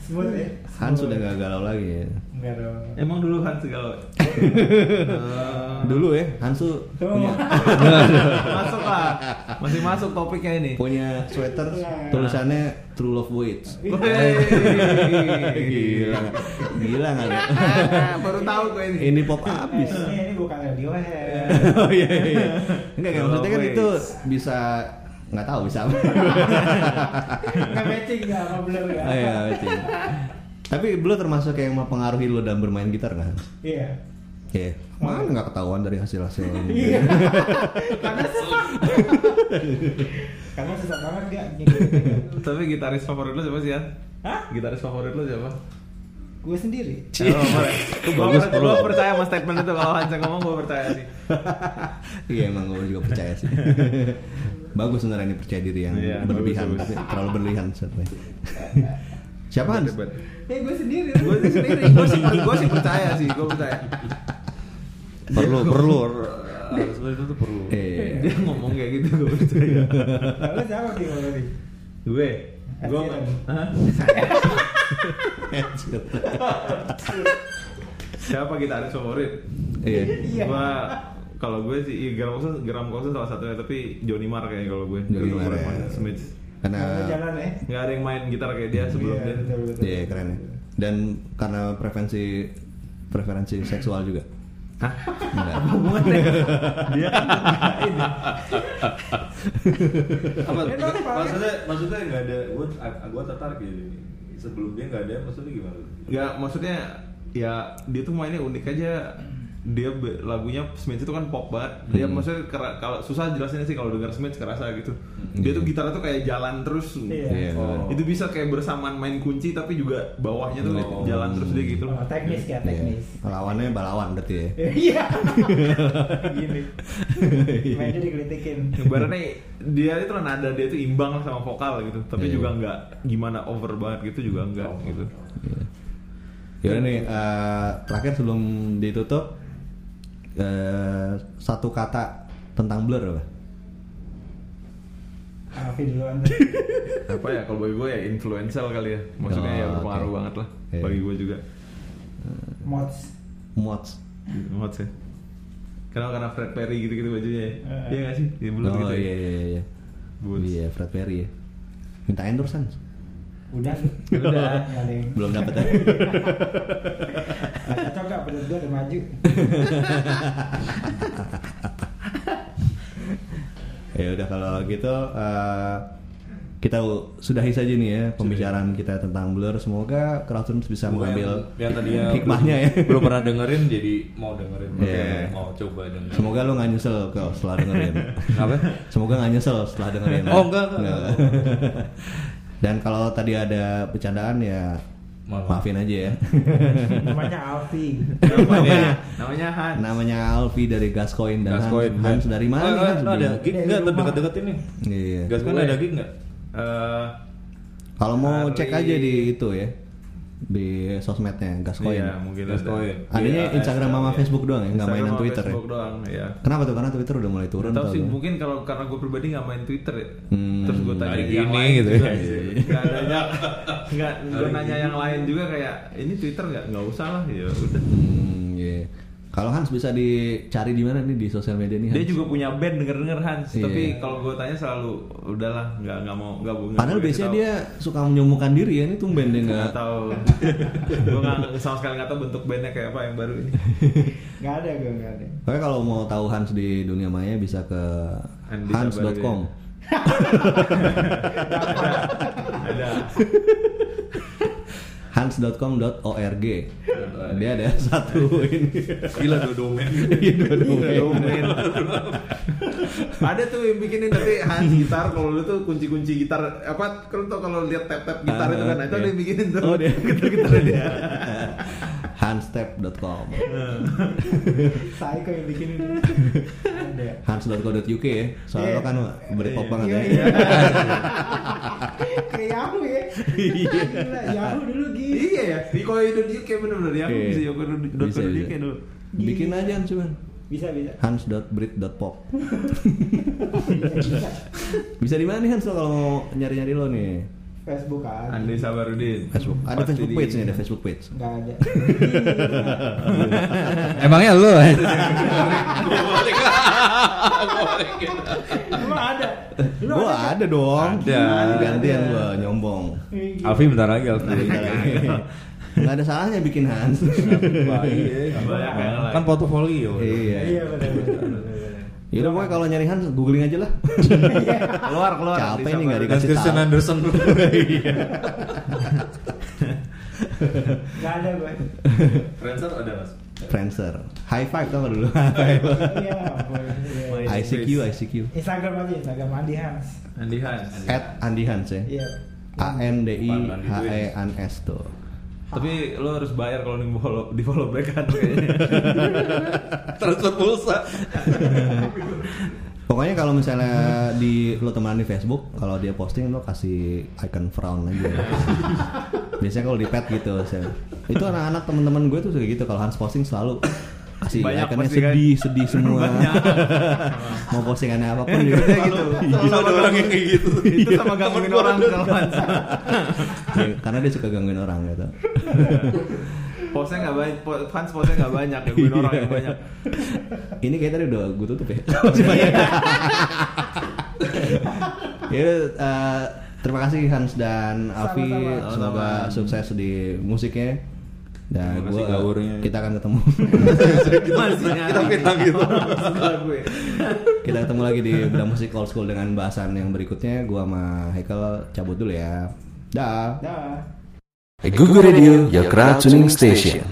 Smooth ya? Han Smooth. sudah gak galau lagi ya. Enggak dong. Emang dulu Hans galau. Dulu ya, Hansu Tuh. punya masuk lah. Masih masuk topiknya ini. punya sweater tulisannya True Love Waits. Gila, nggak? gila nggak? Baru tahu gue ini. Ini pop abis. ini, ini bukan Radiohead. oh iya iya. Enggak kan maksudnya kan itu bisa nggak tahu bisa apa. Nggak matching gak sama Blur gak? Oh iya. Tapi Blue termasuk yang mempengaruhi lo dalam bermain gitar kan? Iya. Iya. Mana nggak ketahuan dari hasil-hasil Iya. Karena susah. Karena susah banget gak? Tapi gitaris favorit lu siapa sih ya? Hah? Gitaris favorit lu siapa? Gue sendiri. Oh. Gue Bagus, percaya, sama statement itu kalau Hans yang ngomong gue percaya sih. Iya emang gue juga percaya sih. bagus sebenarnya ini percaya diri yang Iya, berlebihan, bagus, bagus. tapi terlalu berlebihan sebenarnya. Siapa Hans? Eh gue sendiri. Gue sendiri, gue sih, gue sih percaya sih, gue percaya. Perlu perlu harus itu tuh perlu Eh, Dia ngomong kayak gitu, gue percaya. Lalu siapa sih kalau tadi? Gue, gue. Hah? siapa gitaris favorit? iya. Iya. Gue kalau gue sih iya, Graham Coxon Graham Coxon salah satunya tapi Johnny Marr kayaknya kalau gue Johnny Marr, ya. Smith Karena ya. nggak ada yang main gitar kayak dia sebelum Iya, dia. Iya keren ya. Dan karena preferensi preferensi seksual juga. Hah? Enggak. hubungannya dia kan ini apa maksudnya maksudnya nggak ada gue gue tertarik ya ini. sebelumnya nggak ada maksudnya gimana nggak maksudnya ya dia tuh mainnya unik aja dia lagunya Smith itu kan pop banget dia Hmm. maksudnya kalau susah jelasinnya sih kalau dengar Smith kerasa gitu Hmm. dia tuh gitarnya tuh kayak jalan terus Iya. Iya. Oh. itu bisa kayak bersamaan main kunci tapi juga bawahnya tuh Oh. jalan terus dia gitu Oh, teknis ya, teknis. Iya. Lawannya balawan berarti ya. Iya. Gini. Mainnya dikritikin. Ibaratnya dia itu nada dia itu imbang sama vokal gitu tapi Iya. juga nggak gimana over banget gitu juga enggak gitu Iya. Yaudah nih, eh, terakhir sebelum ditutup eh, satu kata tentang Blur apa? Duluan. apa ya kalau bagi gue ya influential kali ya maksudnya Oh, ya berpengaruh oke. banget lah Iya. bagi gue juga Mods. Mods. Hot sih Kenapa karena Fred Perry gitu-gitu bajunya ya? Eh. Iya gak sih? Iya belum oh gitu iya ya? iya iya. Boots. Iya Fred Perry ya. Minta endorse kan? Udah. Udah. Nggak Belum dapat ya. Nggak Cocok gak? Menurut gue udah maju. ya udah kalau gitu eh, kita sudahi saja nih ya pembicaraan kita tentang Blur. Semoga Crowdtunes bisa Gua mengambil yang, yang tadinya hikmahnya ya. belum, pernah dengerin jadi mau dengerin Iya. mau coba dengerin Semoga lu gak nyesel kalau setelah dengerin. apa Semoga gak nyesel setelah dengerin. Oh, enggak, enggak. Dan kalau tadi ada bercandaan ya Maaf. maafin aja ya. Namanya Alfi. Namanya, namanya Han Namanya Alfi dari Gascoin dan Gascoin, Hans, Hans dari mana? Oh, nih, oh, Hans? ada Di- gig Dari nggak rumah. terdekat-dekat ini Iya. Gascoin ada gig nggak Eh, Kalau mau Hari- cek aja di itu ya di sosmednya Gascoin. Iya mungkin Gascoin. ada. Adanya Iya, Instagram sama Iya. Facebook doang ya, nggak mainan Twitter Facebook ya. doang, ya Kenapa tuh? Karena Twitter udah mulai turun. Gak atau sih, mungkin kalau karena gue pribadi nggak main Twitter ya. Hmm. Terus gue tanya yang lain gitu ya. Nggak nanya, nggak gue nanya yang lain juga kayak ini Twitter nggak nggak usah lah ya udah. Hmm, iya. Kalau Hans bisa dicari di mana nih di sosial media nih? Dia Hans? juga punya band denger denger Hans, Iya. tapi kalau gue tanya selalu udahlah nggak nggak mau nggak nggak Padahal biasanya tahu. dia suka menyombongkan diri ya, ini tumben dia nggak nggak. tahu. gue nggak sama sekali nggak tahu bentuk bandnya kayak apa yang baru ini. Gak ada gue, gak ada. Oke kalau mau tahu Hans di dunia maya bisa ke Andi hans.com. Ada. hans.com.org. Dia ada satu ini. gila dua domain Iya, dua domain. Ada tuh yang bikinin tapi Hans gitar kalau lu tuh kunci-kunci gitar apa kalau tuh kalau lihat tap-tap gitar itu kan itu ada yang bikinin tuh. Oh, dia. gitar dia. Hanstep.com. Saya yang bikin ini. Hans.co.uk ya. Soalnya Iya. lo kan Britpop Iya. banget Iya, ya. iya. Kayak Yahoo ya. Iya. Gila, Yahoo dulu gitu. Iya ya, di kalau itu dia kayak bener-bener ya, aku Iya. bisa kayak dulu. Bikin aja cuman. Bisa, bisa. Hans.brit.pop. Bisa. Bisa di mana nih Hans lo kalau mau nyari-nyari lo nih? Facebook kan. Andri Sabarudin. Facebook. Ada Pasti Facebook di- page nih, ada Facebook page. Gak ada. emangnya lu ada. Lu Gua ada. ada dong. Ada. Gantian gua nyombong. Alfi bentar lagi Alfi Enggak ada salahnya bikin Hans. Kan portofolio iya. Iya benar Yaudah pokoknya kalau nyari Hans googling aja lah. keluar keluar. Capek nih nggak dikasih Christian tahu. Anderson Gak ada gue. Friendster ada mas Friendster. High five tau gak dulu? High five. Iya. ICQ, ICQ. Instagram aja Instagram Andi Hans. Andi Hans. At Andi Hans ya. Iya. A N D I H E N S tuh. Tapi lo harus bayar kalau di follow di follow back kan kayaknya. transfer pulsa Pokoknya kalau misalnya di lo temenan di Facebook, kalau dia posting lo kasih icon frown aja. Biasanya kalau di pet gitu, saya. itu anak-anak teman-teman gue tuh kayak gitu. Kalau Hans posting selalu kasih Banyak iconnya postingan. sedih, sedih semua. Banyak. Mau postingannya apa pun Dia gitu. Selalu ada orang yang kayak gitu Itu sama gangguin orang kalau Hans. Ya, karena dia suka gangguin orang gitu. Postnya nggak banyak, fans postnya nggak banyak, gangguin orang yang banyak. Ini kayak tadi udah gue tutup ya. Masih banyak. ya, eh, terima kasih Hans dan Alfi. Semoga sukses di musiknya. Kasih gua, gaurnya. kita akan ketemu. Kita fitnah gitu. kita ketemu lagi di Bedah Musik Old School dengan bahasan yang berikutnya. Gua sama Hekel cabut dulu ya. Dah. Dah. Google Radio, your crowd tuning station.